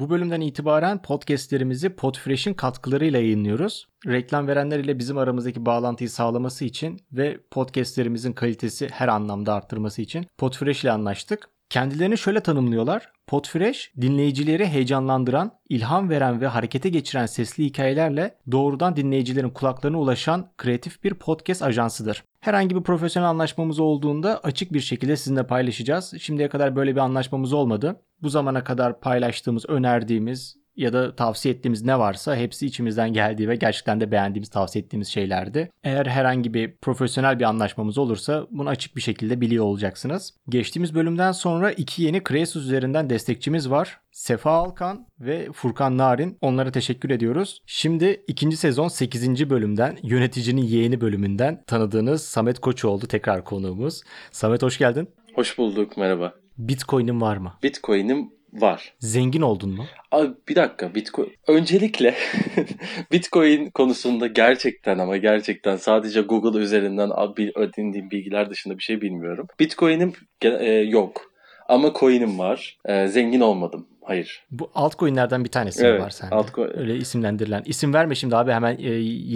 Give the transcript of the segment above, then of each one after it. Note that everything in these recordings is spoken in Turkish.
Bu bölümden itibaren podcastlerimizi Podfresh'in katkılarıyla yayınlıyoruz. Reklam verenler ile bizim aramızdaki bağlantıyı sağlaması için ve podcastlerimizin kalitesi her anlamda arttırması için Podfresh ile anlaştık. Kendilerini şöyle tanımlıyorlar. Podfresh, dinleyicileri heyecanlandıran, ilham veren ve harekete geçiren sesli hikayelerle doğrudan dinleyicilerin kulaklarına ulaşan kreatif bir podcast ajansıdır. Herhangi bir profesyonel anlaşmamız olduğunda açık bir şekilde sizinle paylaşacağız. Şimdiye kadar böyle bir anlaşmamız olmadı. Bu zamana kadar paylaştığımız, önerdiğimiz ya da tavsiye ettiğimiz ne varsa hepsi içimizden geldiği ve gerçekten de beğendiğimiz, tavsiye ettiğimiz şeylerdi. Eğer herhangi bir profesyonel bir anlaşmamız olursa bunu açık bir şekilde biliyor olacaksınız. Geçtiğimiz bölümden sonra iki yeni Kreasus üzerinden destekçimiz var. Sefa Alkan ve Furkan Narin. Onlara teşekkür ediyoruz. Şimdi ikinci sezon 8. bölümden yöneticinin yeğeni bölümünden tanıdığınız Samet Koçoğlu tekrar konuğumuz. Samet hoş geldin. Hoş bulduk merhaba. Bitcoin'in var mı? Bitcoin'im var. Zengin oldun mu? Abi bir dakika Bitcoin. Öncelikle Bitcoin konusunda gerçekten ama gerçekten sadece Google üzerinden edindiğim bilgiler dışında bir şey bilmiyorum. Bitcoin'im e, yok. Ama coin'im var. E, zengin olmadım. Hayır. Bu altcoin'lerden bir tanesi evet, var sende. Altcoin. Öyle isimlendirilen. İsim verme şimdi abi hemen e,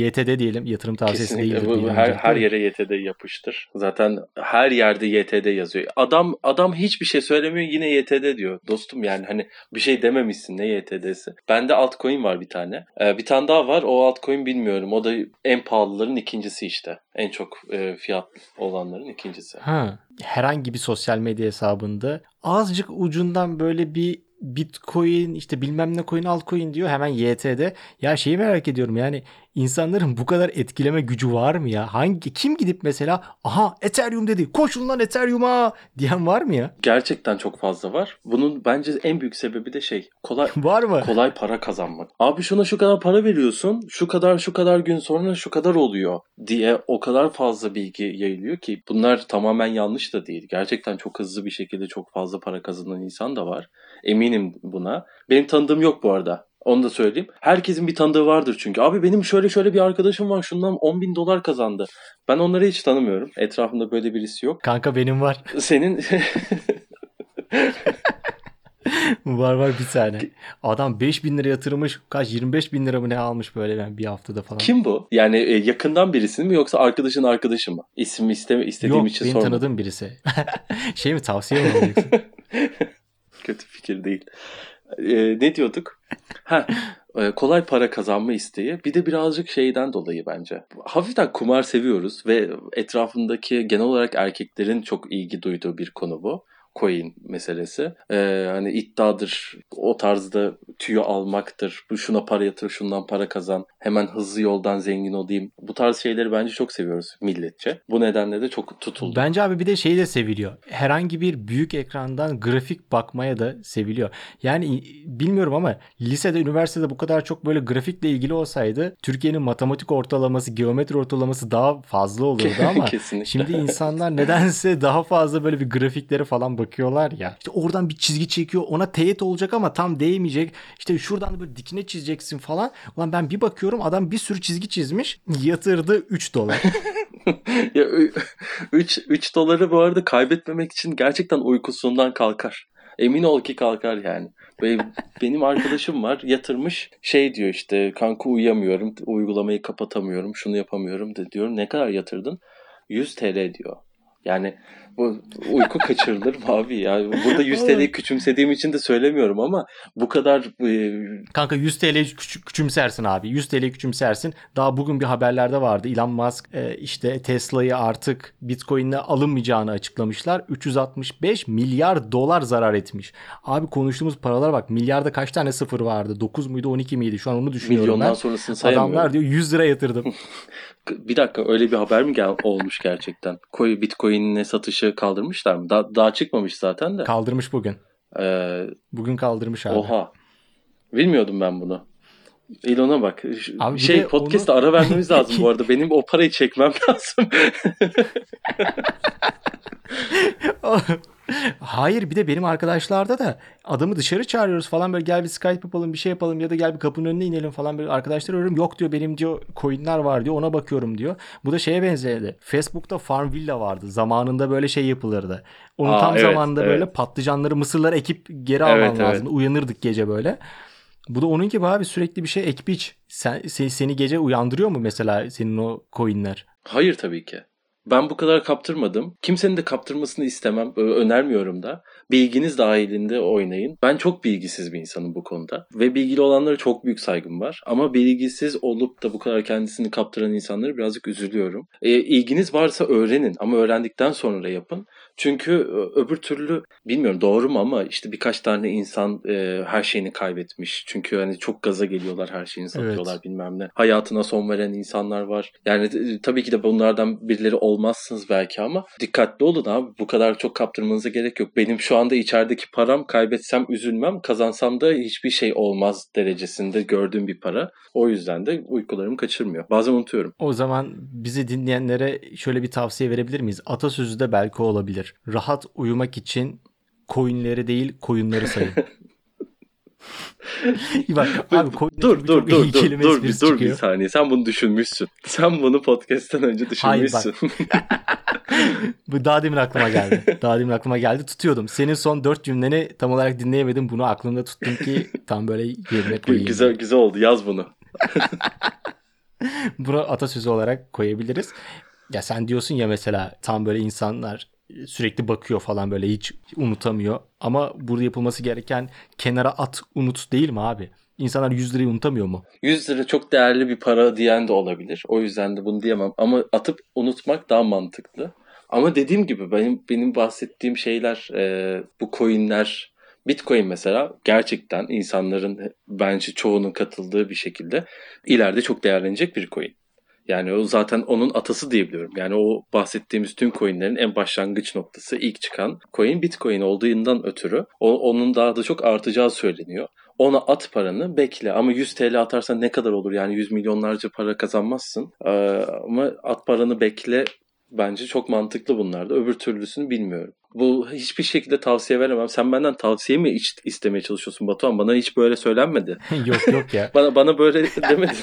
YTD diyelim. Yatırım tavsiyesi Kesinlikle. değildir. Bu, her, her yere YTD yapıştır. Zaten her yerde YTD yazıyor. Adam adam hiçbir şey söylemiyor yine YTD diyor. Dostum yani hani bir şey dememişsin ne YTD'si. Bende altcoin var bir tane. Ee, bir tane daha var. O altcoin bilmiyorum. O da en pahalıların ikincisi işte. En çok e, fiyat olanların ikincisi. Ha. Herhangi bir sosyal medya hesabında azıcık ucundan böyle bir Bitcoin işte bilmem ne coin altcoin diyor hemen YT'de. Ya şeyi merak ediyorum yani insanların bu kadar etkileme gücü var mı ya? Hangi kim gidip mesela aha Ethereum dedi koşun lan Ethereum'a diyen var mı ya? Gerçekten çok fazla var. Bunun bence en büyük sebebi de şey kolay var mı? Kolay para kazanmak. Abi şuna şu kadar para veriyorsun. Şu kadar şu kadar gün sonra şu kadar oluyor diye o kadar fazla bilgi yayılıyor ki bunlar tamamen yanlış da değil. Gerçekten çok hızlı bir şekilde çok fazla para kazanan insan da var. Eminim buna. Benim tanıdığım yok bu arada. Onu da söyleyeyim. Herkesin bir tanıdığı vardır çünkü. Abi benim şöyle şöyle bir arkadaşım var şundan 10 bin dolar kazandı. Ben onları hiç tanımıyorum. Etrafımda böyle birisi yok. Kanka benim var. Senin... var var bir tane. Adam 5 bin lira yatırmış. Kaç 25 bin lira mı ne almış böyle ben bir haftada falan. Kim bu? Yani e, yakından birisi mi yoksa arkadaşın arkadaşı mı? İsim isteme, istediğim Yok, için sormadım. Yok benim tanıdığım birisi. şey mi tavsiye mi alacaksın? Kötü fikir değil. Ee, ne diyorduk? ha, e, kolay para kazanma isteği. Bir de birazcık şeyden dolayı bence. Hafiften kumar seviyoruz ve etrafındaki genel olarak erkeklerin çok ilgi duyduğu bir konu bu coin meselesi. Ee, hani iddiadır, o tarzda tüyo almaktır. Bu şuna para yatır, şundan para kazan. Hemen hızlı yoldan zengin olayım. Bu tarz şeyleri bence çok seviyoruz milletçe. Bu nedenle de çok tutuldu. Bence abi bir de şey de seviliyor. Herhangi bir büyük ekrandan grafik bakmaya da seviliyor. Yani bilmiyorum ama lisede, üniversitede bu kadar çok böyle grafikle ilgili olsaydı Türkiye'nin matematik ortalaması, geometri ortalaması daha fazla olurdu ama şimdi insanlar nedense daha fazla böyle bir grafikleri falan bakıyorlar ya. İşte oradan bir çizgi çekiyor ona teğet olacak ama tam değmeyecek. İşte şuradan böyle dikine çizeceksin falan. Ulan ben bir bakıyorum adam bir sürü çizgi çizmiş. Yatırdı 3 dolar. ya 3 3 doları bu arada kaybetmemek için gerçekten uykusundan kalkar. Emin ol ki kalkar yani. Benim, benim arkadaşım var yatırmış şey diyor işte kanka uyuyamıyorum uygulamayı kapatamıyorum şunu yapamıyorum de diyorum ne kadar yatırdın 100 TL diyor. Yani bu uyku kaçırılır mı abi ya? Burada 100 TL'yi küçümsediğim için de söylemiyorum ama bu kadar... E... Kanka 100 TL küç- küçümsersin abi. 100 TL küçümsersin. Daha bugün bir haberlerde vardı. Elon Musk e, işte Tesla'yı artık Bitcoin'le alınmayacağını açıklamışlar. 365 milyar dolar zarar etmiş. Abi konuştuğumuz paralar bak. Milyarda kaç tane sıfır vardı? 9 muydu 12 miydi? Şu an onu düşünüyorum Milyondan ben. sonrasını sayamıyorum. Adamlar diyor 100 lira yatırdım. bir dakika öyle bir haber mi gel- olmuş gerçekten? Bitcoin'in satışı kaldırmışlar mı? Da- daha çıkmamış zaten de. Kaldırmış bugün. Ee, bugün kaldırmış abi. Oha. Bilmiyordum ben bunu. Elon'a bak. Abi şey podcast'ta onu... ara vermemiz lazım bu arada. Benim o parayı çekmem lazım. Hayır bir de benim arkadaşlarda da adamı dışarı çağırıyoruz falan böyle gel bir Skype yapalım bir şey yapalım ya da gel bir kapının önüne inelim falan böyle arkadaşlar arıyorum. Yok diyor benim diyor coinler var diyor ona bakıyorum diyor. Bu da şeye benzerdi. Facebook'ta Farm Villa vardı. Zamanında böyle şey yapılırdı. Onun Aa, tam evet, zamanında evet. böyle patlıcanları mısırları ekip geri alman Evet, evet. lazım. Uyanırdık gece böyle. Bu da onun gibi abi sürekli bir şey ek biç. Sen, seni, seni gece uyandırıyor mu mesela senin o coinler? Hayır tabii ki. Ben bu kadar kaptırmadım. Kimsenin de kaptırmasını istemem. Önermiyorum da. Bilginiz dahilinde oynayın. Ben çok bilgisiz bir insanım bu konuda. Ve bilgili olanlara çok büyük saygım var. Ama bilgisiz olup da bu kadar kendisini kaptıran insanları birazcık üzülüyorum. E, ilginiz varsa öğrenin ama öğrendikten sonra yapın. Çünkü öbür türlü bilmiyorum doğru mu ama işte birkaç tane insan e, her şeyini kaybetmiş. Çünkü hani çok gaza geliyorlar her şeyini satıyorlar bilmem ne. Hayatına son veren insanlar var. Yani e, tabii ki de bunlardan birileri olmazsınız belki ama dikkatli olun abi. Bu kadar çok kaptırmanıza gerek yok. Benim şu anda içerideki param kaybetsem üzülmem. Kazansam da hiçbir şey olmaz derecesinde gördüğüm bir para. O yüzden de uykularımı kaçırmıyor. Bazen unutuyorum. O zaman bizi dinleyenlere şöyle bir tavsiye verebilir miyiz? Atasözü de belki olabilir. Rahat uyumak için coinleri değil koyunları sayın. Bak abi coinleri Dur dur iyi dur dur dur bir dur bir saniye. Sen bunu düşünmüşsün. Sen bunu podcast'ten önce Hayır, düşünmüşsün. Bu daha demin aklıma geldi. Daha demin aklıma geldi. Tutuyordum. Senin son dört cümleni tam olarak dinleyemedim. Bunu aklımda tuttum ki tam böyle yerine koyayım. güzel güzel oldu. Yaz bunu. Bunu atasözü olarak koyabiliriz. Ya sen diyorsun ya mesela tam böyle insanlar sürekli bakıyor falan böyle hiç unutamıyor. Ama burada yapılması gereken kenara at unut değil mi abi? İnsanlar 100 lirayı unutamıyor mu? 100 lira çok değerli bir para diyen de olabilir. O yüzden de bunu diyemem. Ama atıp unutmak daha mantıklı. Ama dediğim gibi benim benim bahsettiğim şeyler e, bu coinler Bitcoin mesela gerçekten insanların bence çoğunun katıldığı bir şekilde ileride çok değerlenecek bir coin. Yani o zaten onun atası diyebiliyorum. Yani o bahsettiğimiz tüm coinlerin en başlangıç noktası ilk çıkan coin Bitcoin olduğundan ötürü o, onun daha da çok artacağı söyleniyor. Ona at paranı bekle ama 100 TL atarsan ne kadar olur yani 100 milyonlarca para kazanmazsın. Ee, ama at paranı bekle bence çok mantıklı bunlar da. Öbür türlüsünü bilmiyorum. Bu hiçbir şekilde tavsiye veremem. Sen benden tavsiye mi istemeye çalışıyorsun Batuhan? Bana hiç böyle söylenmedi. yok yok ya. Bana bana böyle demedin.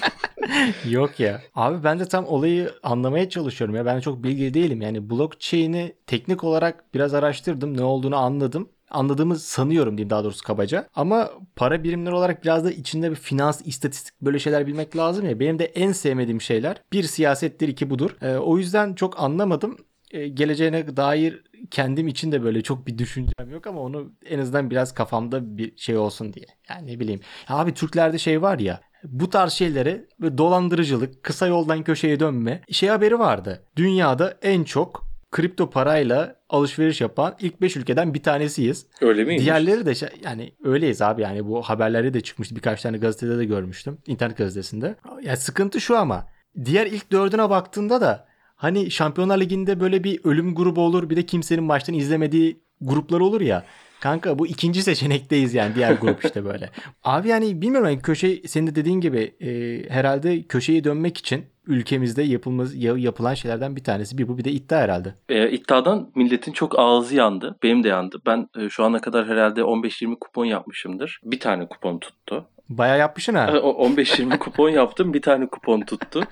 Yok ya. Abi ben de tam olayı anlamaya çalışıyorum ya. Ben çok bilgili değilim. Yani blockchain'i teknik olarak biraz araştırdım. Ne olduğunu anladım. Anladığımı sanıyorum diyeyim daha doğrusu kabaca. Ama para birimleri olarak biraz da içinde bir finans, istatistik böyle şeyler bilmek lazım ya. Benim de en sevmediğim şeyler bir siyasettir iki budur. Ee, o yüzden çok anlamadım. Ee, geleceğine dair kendim için de böyle çok bir düşüncem yok ama onu en azından biraz kafamda bir şey olsun diye. Yani ne bileyim. Abi Türklerde şey var ya bu tarz şeyleri dolandırıcılık, kısa yoldan köşeye dönme şey haberi vardı. Dünyada en çok kripto parayla alışveriş yapan ilk 5 ülkeden bir tanesiyiz. Öyle miymiş? Diğerleri de şey, yani öyleyiz abi yani bu haberlerde de çıkmıştı. Birkaç tane gazetede de görmüştüm. internet gazetesinde. Yani sıkıntı şu ama diğer ilk dördüne baktığında da hani Şampiyonlar Ligi'nde böyle bir ölüm grubu olur bir de kimsenin maçtan izlemediği gruplar olur ya. Kanka bu ikinci seçenekteyiz yani diğer grup işte böyle. Abi yani bilmiyorum yani köşe senin de dediğin gibi e, herhalde köşeyi dönmek için ülkemizde yapılması ya- yapılan şeylerden bir tanesi bir bu bir de iddia herhalde. E, iddiadan milletin çok ağzı yandı. Benim de yandı. Ben e, şu ana kadar herhalde 15-20 kupon yapmışımdır. Bir tane kupon tuttu. Bayağı yapmışsın ha. E, o 15-20 kupon yaptım. Bir tane kupon tuttu.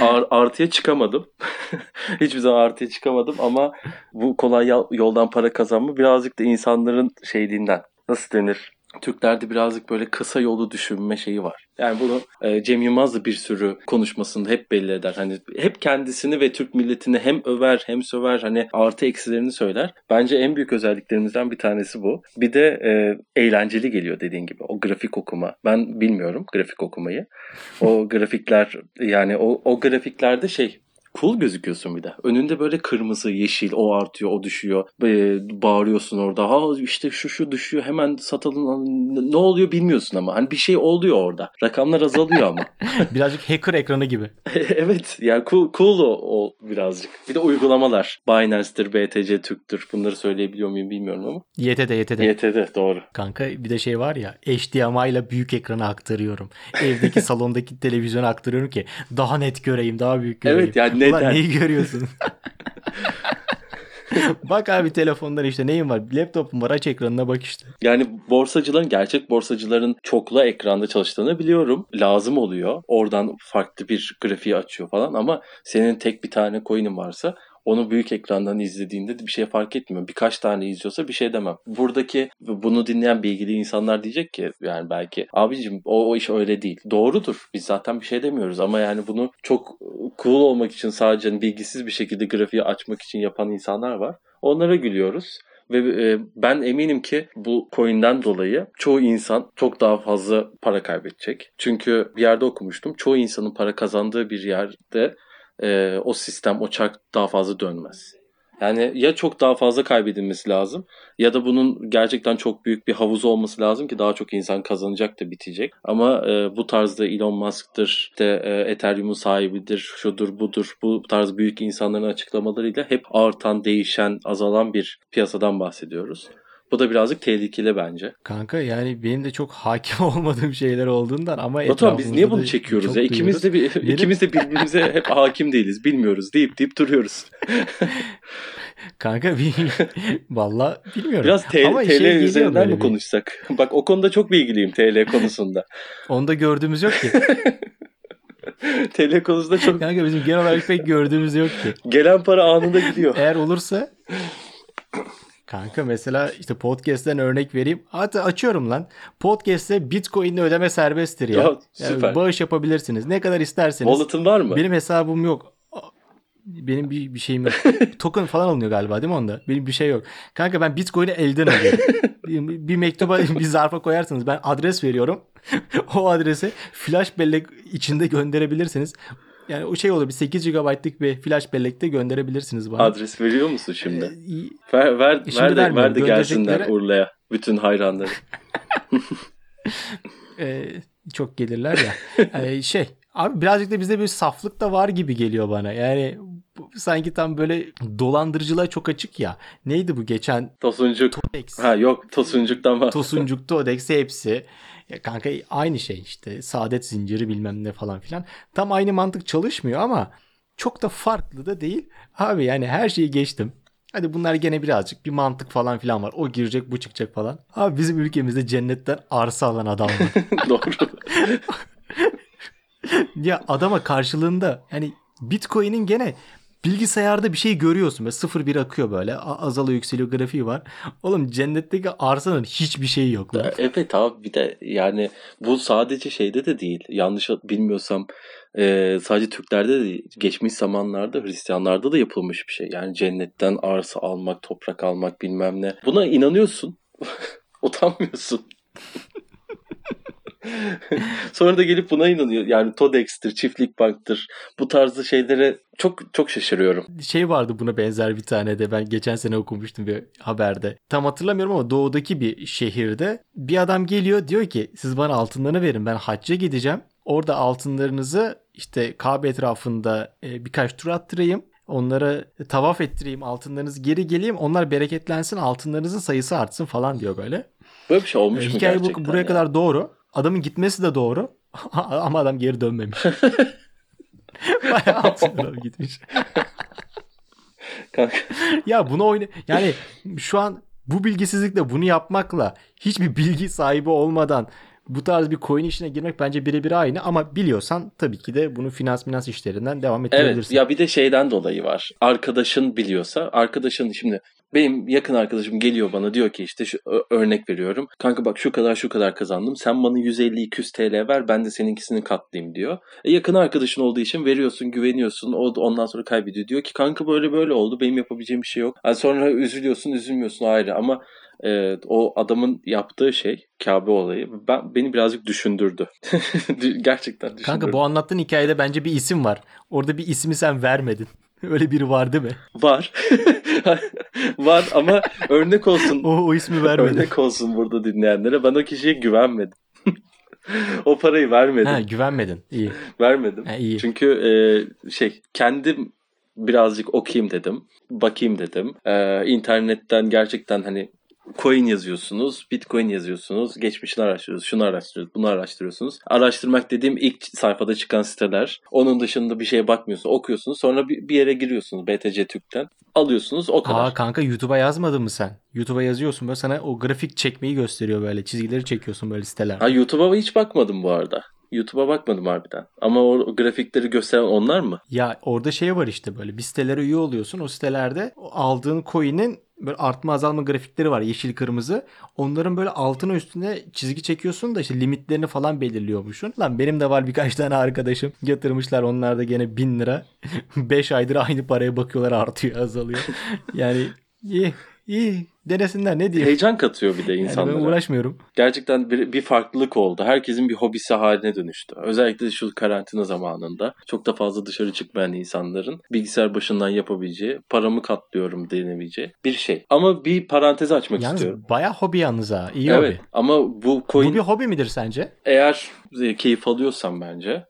Ar- artıya çıkamadım. Hiçbir zaman artıya çıkamadım ama bu kolay yol- yoldan para kazanma birazcık da insanların şeyliğinden. Nasıl denir? Türklerde birazcık böyle kısa yolu düşünme şeyi var. Yani bunu e, Cem Yılmaz da bir sürü konuşmasında hep belli eder. Hani hep kendisini ve Türk milletini hem över hem söver. Hani artı eksilerini söyler. Bence en büyük özelliklerimizden bir tanesi bu. Bir de e, eğlenceli geliyor dediğin gibi. O grafik okuma. Ben bilmiyorum grafik okumayı. O grafikler yani o, o grafiklerde şey cool gözüküyorsun bir de. Önünde böyle kırmızı, yeşil, o artıyor, o düşüyor. Ee, bağırıyorsun orada. Ha işte şu şu düşüyor hemen satalım. Ne oluyor bilmiyorsun ama. Hani bir şey oluyor orada. Rakamlar azalıyor ama. Birazcık hacker ekranı gibi. evet yani cool, cool o, o birazcık. Bir de uygulamalar. Binance'tir, BTC Türk'tür. Bunları söyleyebiliyor muyum bilmiyorum ama. YTD YTD. YTD doğru. Kanka bir de şey var ya HDMI ile büyük ekrana aktarıyorum. Evdeki salondaki televizyona aktarıyorum ki daha net göreyim daha büyük göreyim. Evet, yani Ulan neden? neyi görüyorsun? bak abi telefonlar işte neyin var? Laptopum var aç ekranına bak işte. Yani borsacıların, gerçek borsacıların çoklu ekranda çalıştığını biliyorum. Lazım oluyor. Oradan farklı bir grafiği açıyor falan ama senin tek bir tane coin'in varsa onu büyük ekrandan izlediğinde de bir şey fark etmiyor. Birkaç tane izliyorsa bir şey demem. Buradaki bunu dinleyen bilgili insanlar diyecek ki yani belki abicim o, o iş öyle değil. Doğrudur. Biz zaten bir şey demiyoruz ama yani bunu çok cool olmak için sadece bilgisiz bir şekilde grafiği açmak için yapan insanlar var. Onlara gülüyoruz. Ve ben eminim ki bu coin'den dolayı çoğu insan çok daha fazla para kaybedecek. Çünkü bir yerde okumuştum. Çoğu insanın para kazandığı bir yerde e, o sistem, o çark daha fazla dönmez. Yani ya çok daha fazla kaybedilmesi lazım ya da bunun gerçekten çok büyük bir havuzu olması lazım ki daha çok insan kazanacak da bitecek. Ama e, bu tarzda Elon Musk'tır, işte, e, Ethereum'un sahibidir, şudur budur bu tarz büyük insanların açıklamalarıyla hep artan, değişen, azalan bir piyasadan bahsediyoruz. Bu da birazcık tehlikeli bence. Kanka yani benim de çok hakim olmadığım şeyler olduğundan ama Batuhan biz niye bunu çekiyoruz ya? İkimiz de, bir, Benim... ikimiz de birbirimize hep hakim değiliz, bilmiyoruz deyip deyip duruyoruz. Kanka bir, valla bilmiyorum. Biraz TL, ama TL şey üzerinden mi konuşsak? Bak o konuda çok bilgiliyim TL konusunda. Onu da gördüğümüz yok ki. TL konusunda çok... Kanka bizim genel olarak pek gördüğümüz yok ki. Gelen para anında gidiyor. Eğer olursa Kanka mesela işte podcast'ten örnek vereyim. Hatta açıyorum lan. Podcast'te Bitcoin'le ödeme serbesttir ya. ya süper. Yani bağış yapabilirsiniz. Ne kadar isterseniz. Wallet'ın var mı? Benim hesabım yok. Benim bir, bir şeyim yok. Token falan alınıyor galiba değil mi onda? Benim bir şey yok. Kanka ben Bitcoin'i elden alıyorum. bir, bir mektuba bir zarfa koyarsınız. Ben adres veriyorum. o adrese flash bellek içinde gönderebilirsiniz. Yani o şey olur bir 8 GB'lık bir flash bellekte gönderebilirsiniz bana. Adres veriyor musun şimdi? Ee, ver ver, ver de, ver de gelsinler Urla'ya. Bütün hayranları. ee, çok gelirler ya. ee, şey abi birazcık da bizde bir saflık da var gibi geliyor bana. Yani sanki tam böyle dolandırıcılığa çok açık ya. Neydi bu geçen? Tosuncuk. Todex. Ha yok Tosuncuk'tan var. Tosuncuk, Todex hepsi. Ya kanka aynı şey işte. Saadet zinciri bilmem ne falan filan. Tam aynı mantık çalışmıyor ama çok da farklı da değil. Abi yani her şeyi geçtim. Hadi bunlar gene birazcık bir mantık falan filan var. O girecek bu çıkacak falan. Abi bizim ülkemizde cennetten arsa alan adam var. Doğru. ya adama karşılığında yani Bitcoin'in gene bilgisayarda bir şey görüyorsun. Böyle 0-1 akıyor böyle. Azalıyor yükseliyor grafiği var. Oğlum cennetteki arsanın hiçbir şeyi yok lan. Evet abi bir de yani bu sadece şeyde de değil. Yanlış bilmiyorsam e, sadece Türklerde de değil. Geçmiş zamanlarda Hristiyanlarda da yapılmış bir şey. Yani cennetten arsa almak, toprak almak bilmem ne. Buna inanıyorsun. Utanmıyorsun. Sonra da gelip buna inanıyor. Yani Todex'tir, Çiftlik Bank'tır. Bu tarzda şeylere çok çok şaşırıyorum. Şey vardı buna benzer bir tane de ben geçen sene okumuştum bir haberde. Tam hatırlamıyorum ama doğudaki bir şehirde bir adam geliyor diyor ki siz bana altınlarını verin ben hacca gideceğim. Orada altınlarınızı işte Kabe etrafında birkaç tur attırayım. Onlara tavaf ettireyim altınlarınız geri geleyim onlar bereketlensin altınlarınızın sayısı artsın falan diyor böyle. Böyle bir şey olmuş ee, mu Hikaye gerçekten? bu, buraya ya? kadar doğru. Adamın gitmesi de doğru. Ama adam geri dönmemiş. Bayağı altınlara gitmiş. Kanka. ya bunu oyna yani şu an bu bilgisizlikle bunu yapmakla hiçbir bilgi sahibi olmadan bu tarz bir coin işine girmek bence birebir aynı ama biliyorsan tabii ki de bunu finans finans işlerinden devam ettirebilirsin. Evet ya bir de şeyden dolayı var. Arkadaşın biliyorsa arkadaşın şimdi benim yakın arkadaşım geliyor bana diyor ki işte şu örnek veriyorum. Kanka bak şu kadar şu kadar kazandım. Sen bana 150-200 TL ver ben de seninkisini katlayayım diyor. E yakın arkadaşın olduğu için veriyorsun güveniyorsun. O ondan sonra kaybediyor. Diyor ki kanka böyle böyle oldu benim yapabileceğim bir şey yok. Yani sonra üzülüyorsun üzülmüyorsun ayrı ama e, o adamın yaptığı şey Kabe olayı ben beni birazcık düşündürdü. Gerçekten düşündürdü. Kanka bu anlattığın hikayede bence bir isim var. Orada bir ismi sen vermedin. Öyle biri var değil mi? Var. var ama örnek olsun. o, o ismi vermedin. Örnek olsun burada dinleyenlere. Ben o kişiye güvenmedim. o parayı vermedim. Ha, güvenmedin. İyi. Vermedim. Ha, iyi. Çünkü e, şey kendim birazcık okuyayım dedim. Bakayım dedim. E, internetten gerçekten hani coin yazıyorsunuz, bitcoin yazıyorsunuz, geçmişini araştırıyorsunuz, şunu araştırıyorsunuz, bunu araştırıyorsunuz. Araştırmak dediğim ilk sayfada çıkan siteler. Onun dışında bir şeye bakmıyorsunuz, okuyorsunuz. Sonra bir, yere giriyorsunuz BTC Türk'ten. Alıyorsunuz o kadar. Aa kanka YouTube'a yazmadın mı sen? YouTube'a yazıyorsun böyle sana o grafik çekmeyi gösteriyor böyle. Çizgileri çekiyorsun böyle siteler. Ha YouTube'a hiç bakmadım bu arada. YouTube'a bakmadım harbiden. Ama o, grafikleri gösteren onlar mı? Ya orada şey var işte böyle bir sitelere üye oluyorsun. O sitelerde aldığın coin'in böyle artma azalma grafikleri var yeşil kırmızı. Onların böyle altına üstüne çizgi çekiyorsun da işte limitlerini falan belirliyormuşsun. Lan benim de var birkaç tane arkadaşım yatırmışlar onlar da gene 1000 lira. 5 aydır aynı paraya bakıyorlar artıyor azalıyor. Yani iyi iyi denesinler ne diyeyim. Heyecan katıyor bir de Yani insanlara. ben uğraşmıyorum. Gerçekten bir, bir farklılık oldu. Herkesin bir hobisi haline dönüştü. Özellikle şu karantina zamanında çok da fazla dışarı çıkmayan insanların bilgisayar başından yapabileceği, paramı katlıyorum denebileceği bir şey. Ama bir parantez açmak Yalnız istiyorum. bayağı hobi yalnız ha. İyi Evet hobi. ama bu coin Bu bir hobi midir sence? eğer keyif alıyorsan bence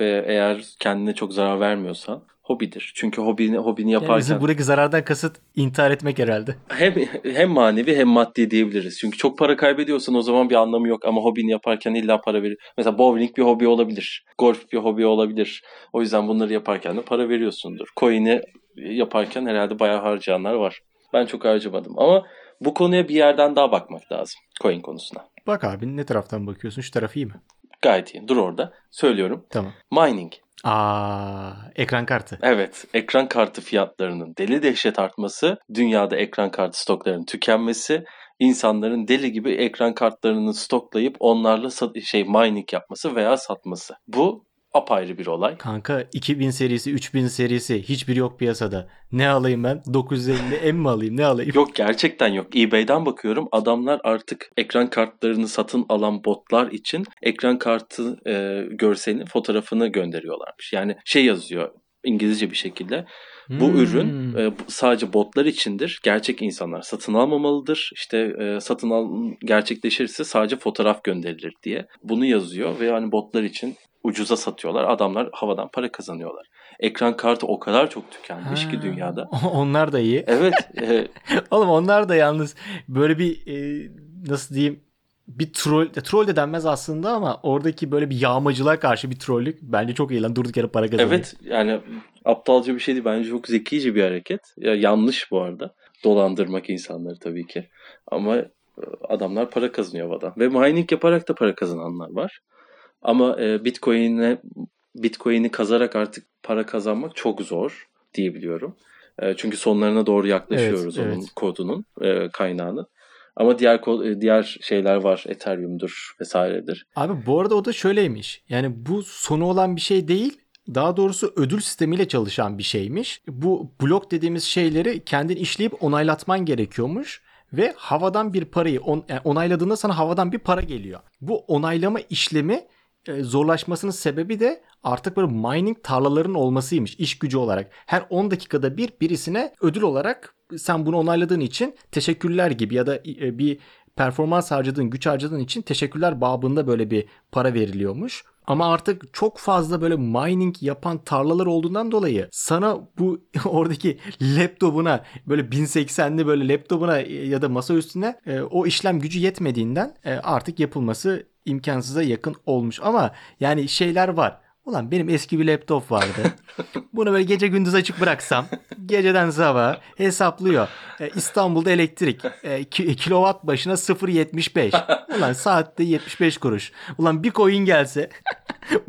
ve eğer kendine çok zarar vermiyorsan hobidir. Çünkü hobini hobini Yani yaparken bizim buradaki zarardan kasıt intihar etmek herhalde. hem hem manevi hem maddi diyebiliriz. Çünkü çok para kaybediyorsan o zaman bir anlamı yok ama hobini yaparken illa para verir. Mesela bowling bir hobi olabilir. Golf bir hobi olabilir. O yüzden bunları yaparken de para veriyorsundur. Coin'i yaparken herhalde bayağı harcayanlar var. Ben çok harcamadım ama bu konuya bir yerden daha bakmak lazım. Coin konusuna. Bak abi ne taraftan bakıyorsun? Şu taraf iyi mi? Gayet iyi. Dur orada. Söylüyorum. Tamam. Mining. Aa, ekran kartı. Evet, ekran kartı fiyatlarının deli dehşet artması, dünyada ekran kartı stoklarının tükenmesi, insanların deli gibi ekran kartlarını stoklayıp onlarla şey mining yapması veya satması. Bu apayrı bir olay. Kanka 2000 serisi, 3000 serisi hiçbir yok piyasada. Ne alayım ben? 950 M mi alayım? Ne alayım? Yok gerçekten yok. eBay'den bakıyorum. Adamlar artık ekran kartlarını satın alan botlar için ekran kartı e, görselini, fotoğrafını gönderiyorlarmış. Yani şey yazıyor İngilizce bir şekilde. Bu Hmm. ürün e, sadece botlar içindir. Gerçek insanlar satın almamalıdır. İşte e, satın al gerçekleşirse sadece fotoğraf gönderilir diye. Bunu yazıyor ve yani botlar için ucuza satıyorlar. Adamlar havadan para kazanıyorlar. Ekran kartı o kadar çok tükenmiş ki Ha. dünyada. Onlar da iyi. Evet, e, Oğlum onlar da yalnız böyle bir e, nasıl diyeyim bir troll, troll de denmez aslında ama oradaki böyle bir yağmacılığa karşı bir trollük bence çok iyi lan durduk yere para kazanıyor. evet yani aptalca bir şey değil. Bence çok zekice bir hareket. Ya yanlış bu arada. Dolandırmak insanları tabii ki. Ama e, adamlar para kazanıyor havadan. Ve mining yaparak da para kazananlar var. Ama e, Bitcoin'e Bitcoin'i kazarak artık para kazanmak çok zor diyebiliyorum. E, çünkü sonlarına doğru yaklaşıyoruz Evet, onun evet. kodunun e, kaynağını. Ama diğer e, diğer şeyler var. Ethereum'dur vesairedir. Abi bu arada o da şöyleymiş. Yani bu sonu olan bir şey değil. Daha doğrusu ödül sistemiyle çalışan bir şeymiş. Bu blok dediğimiz şeyleri kendin işleyip onaylatman gerekiyormuş. Ve havadan bir parayı on, yani onayladığında sana havadan bir para geliyor. Bu onaylama işlemi e, zorlaşmasının sebebi de artık böyle mining tarlaların olmasıymış iş gücü olarak. Her 10 dakikada bir birisine ödül olarak sen bunu onayladığın için teşekkürler gibi ya da e, bir performans harcadığın, güç harcadığın için teşekkürler babında böyle bir para veriliyormuş. Ama artık çok fazla böyle mining yapan tarlalar olduğundan dolayı sana bu oradaki laptopuna böyle 1080'li böyle laptopuna ya da masa üstüne e, o işlem gücü yetmediğinden e, artık yapılması imkansıza yakın olmuş. Ama yani şeyler var. Ulan benim eski bir laptop vardı. Bunu böyle gece gündüz açık bıraksam geceden sabaha hesaplıyor. E, İstanbul'da elektrik e, ki- kilowatt başına 0.75. Ulan saatte 75 kuruş. Ulan bir coin gelse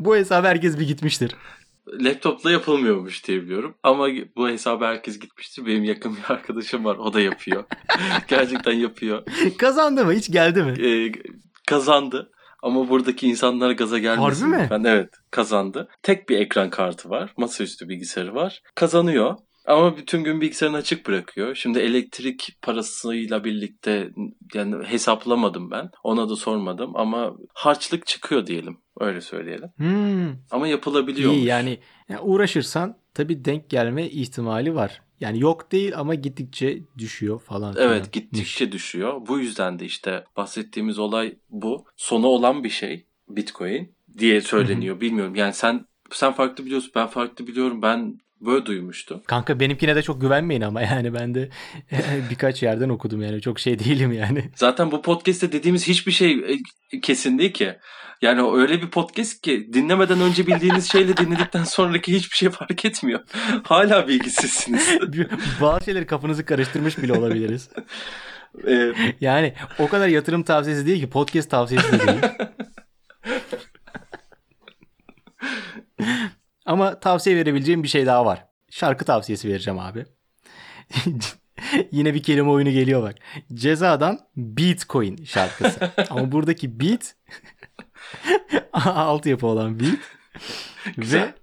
bu hesap herkes bir gitmiştir. Laptopla yapılmıyormuş diye biliyorum. Ama bu hesabı herkes gitmiştir. Benim yakın bir arkadaşım var. O da yapıyor. Gerçekten yapıyor. Kazandı mı? Hiç geldi mi? Ee, kazandı. Ama buradaki insanlar gaza gelmesin. Harbi mi? lütfen. Evet kazandı. Tek bir ekran kartı var. Masaüstü bilgisayarı var. Kazanıyor. Ama bütün gün bilgisayarını açık bırakıyor. Şimdi elektrik parasıyla birlikte yani hesaplamadım ben. Ona da sormadım ama harçlık çıkıyor diyelim. Öyle söyleyelim. Hmm. Ama yapılabiliyor. İyi yani, yani uğraşırsan tabii denk gelme ihtimali var. Yani yok değil ama gittikçe düşüyor falan. Evet gittikçe düşüyor. Bu yüzden de işte bahsettiğimiz olay bu. Sonu olan bir şey Bitcoin diye söyleniyor. Bilmiyorum yani sen sen farklı biliyorsun ben farklı biliyorum. Ben Böyle duymuştum. Kanka benimkine de çok güvenmeyin ama yani ben de birkaç yerden okudum yani çok şey değilim yani. Zaten bu podcast'te dediğimiz hiçbir şey e, kesin değil ki. Yani öyle bir podcast ki dinlemeden önce bildiğiniz şeyle dinledikten sonraki hiçbir şey fark etmiyor. Hala bilgisizsiniz. Bazı şeyleri kafanızı karıştırmış bile olabiliriz. Ee, Yani o kadar yatırım tavsiyesi değil ki podcast tavsiyesi de değil. Ama tavsiye verebileceğim bir şey daha var. Şarkı tavsiyesi vereceğim abi. Yine bir kelime oyunu geliyor bak. Cezadan Beatcoin şarkısı. Ama buradaki beat altyapı olan beat. Ve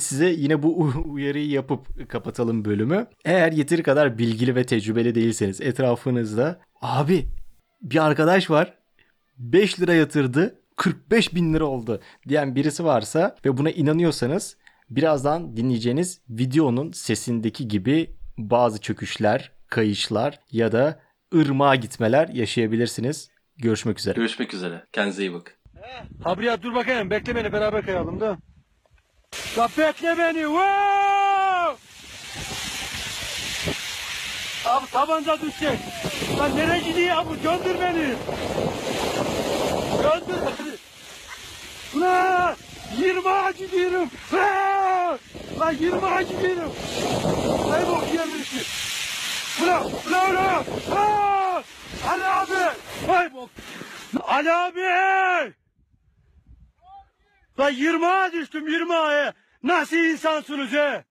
size yine bu uyarıyı yapıp kapatalım bölümü. Eğer yeteri kadar bilgili ve tecrübeli değilseniz etrafınızda abi bir arkadaş var 5 lira yatırdı 45 bin lira oldu diyen birisi varsa ve buna inanıyorsanız birazdan dinleyeceğiniz videonun sesindeki gibi bazı çöküşler, kayışlar ya da ırmağa gitmeler yaşayabilirsiniz. Görüşmek üzere. görüşmek üzere. Kendinize iyi bakın. Habriya dur bakayım bekle beni beraber kayalım da. Ya bekle beni. Wow! Abi tabanca düşecek. Lan nereye gidiyor abi? Göndür beni. Göndür beni. Ulan 20'a gidiyorum. Ulan! Lan 20'a gidiyorum. Ne bok yemişim. Ulan ulan ulan. Ulan! Ali abi. Vay bok. Ali abi. Lan 20'a düştüm 20'a. Nasıl insansınız he?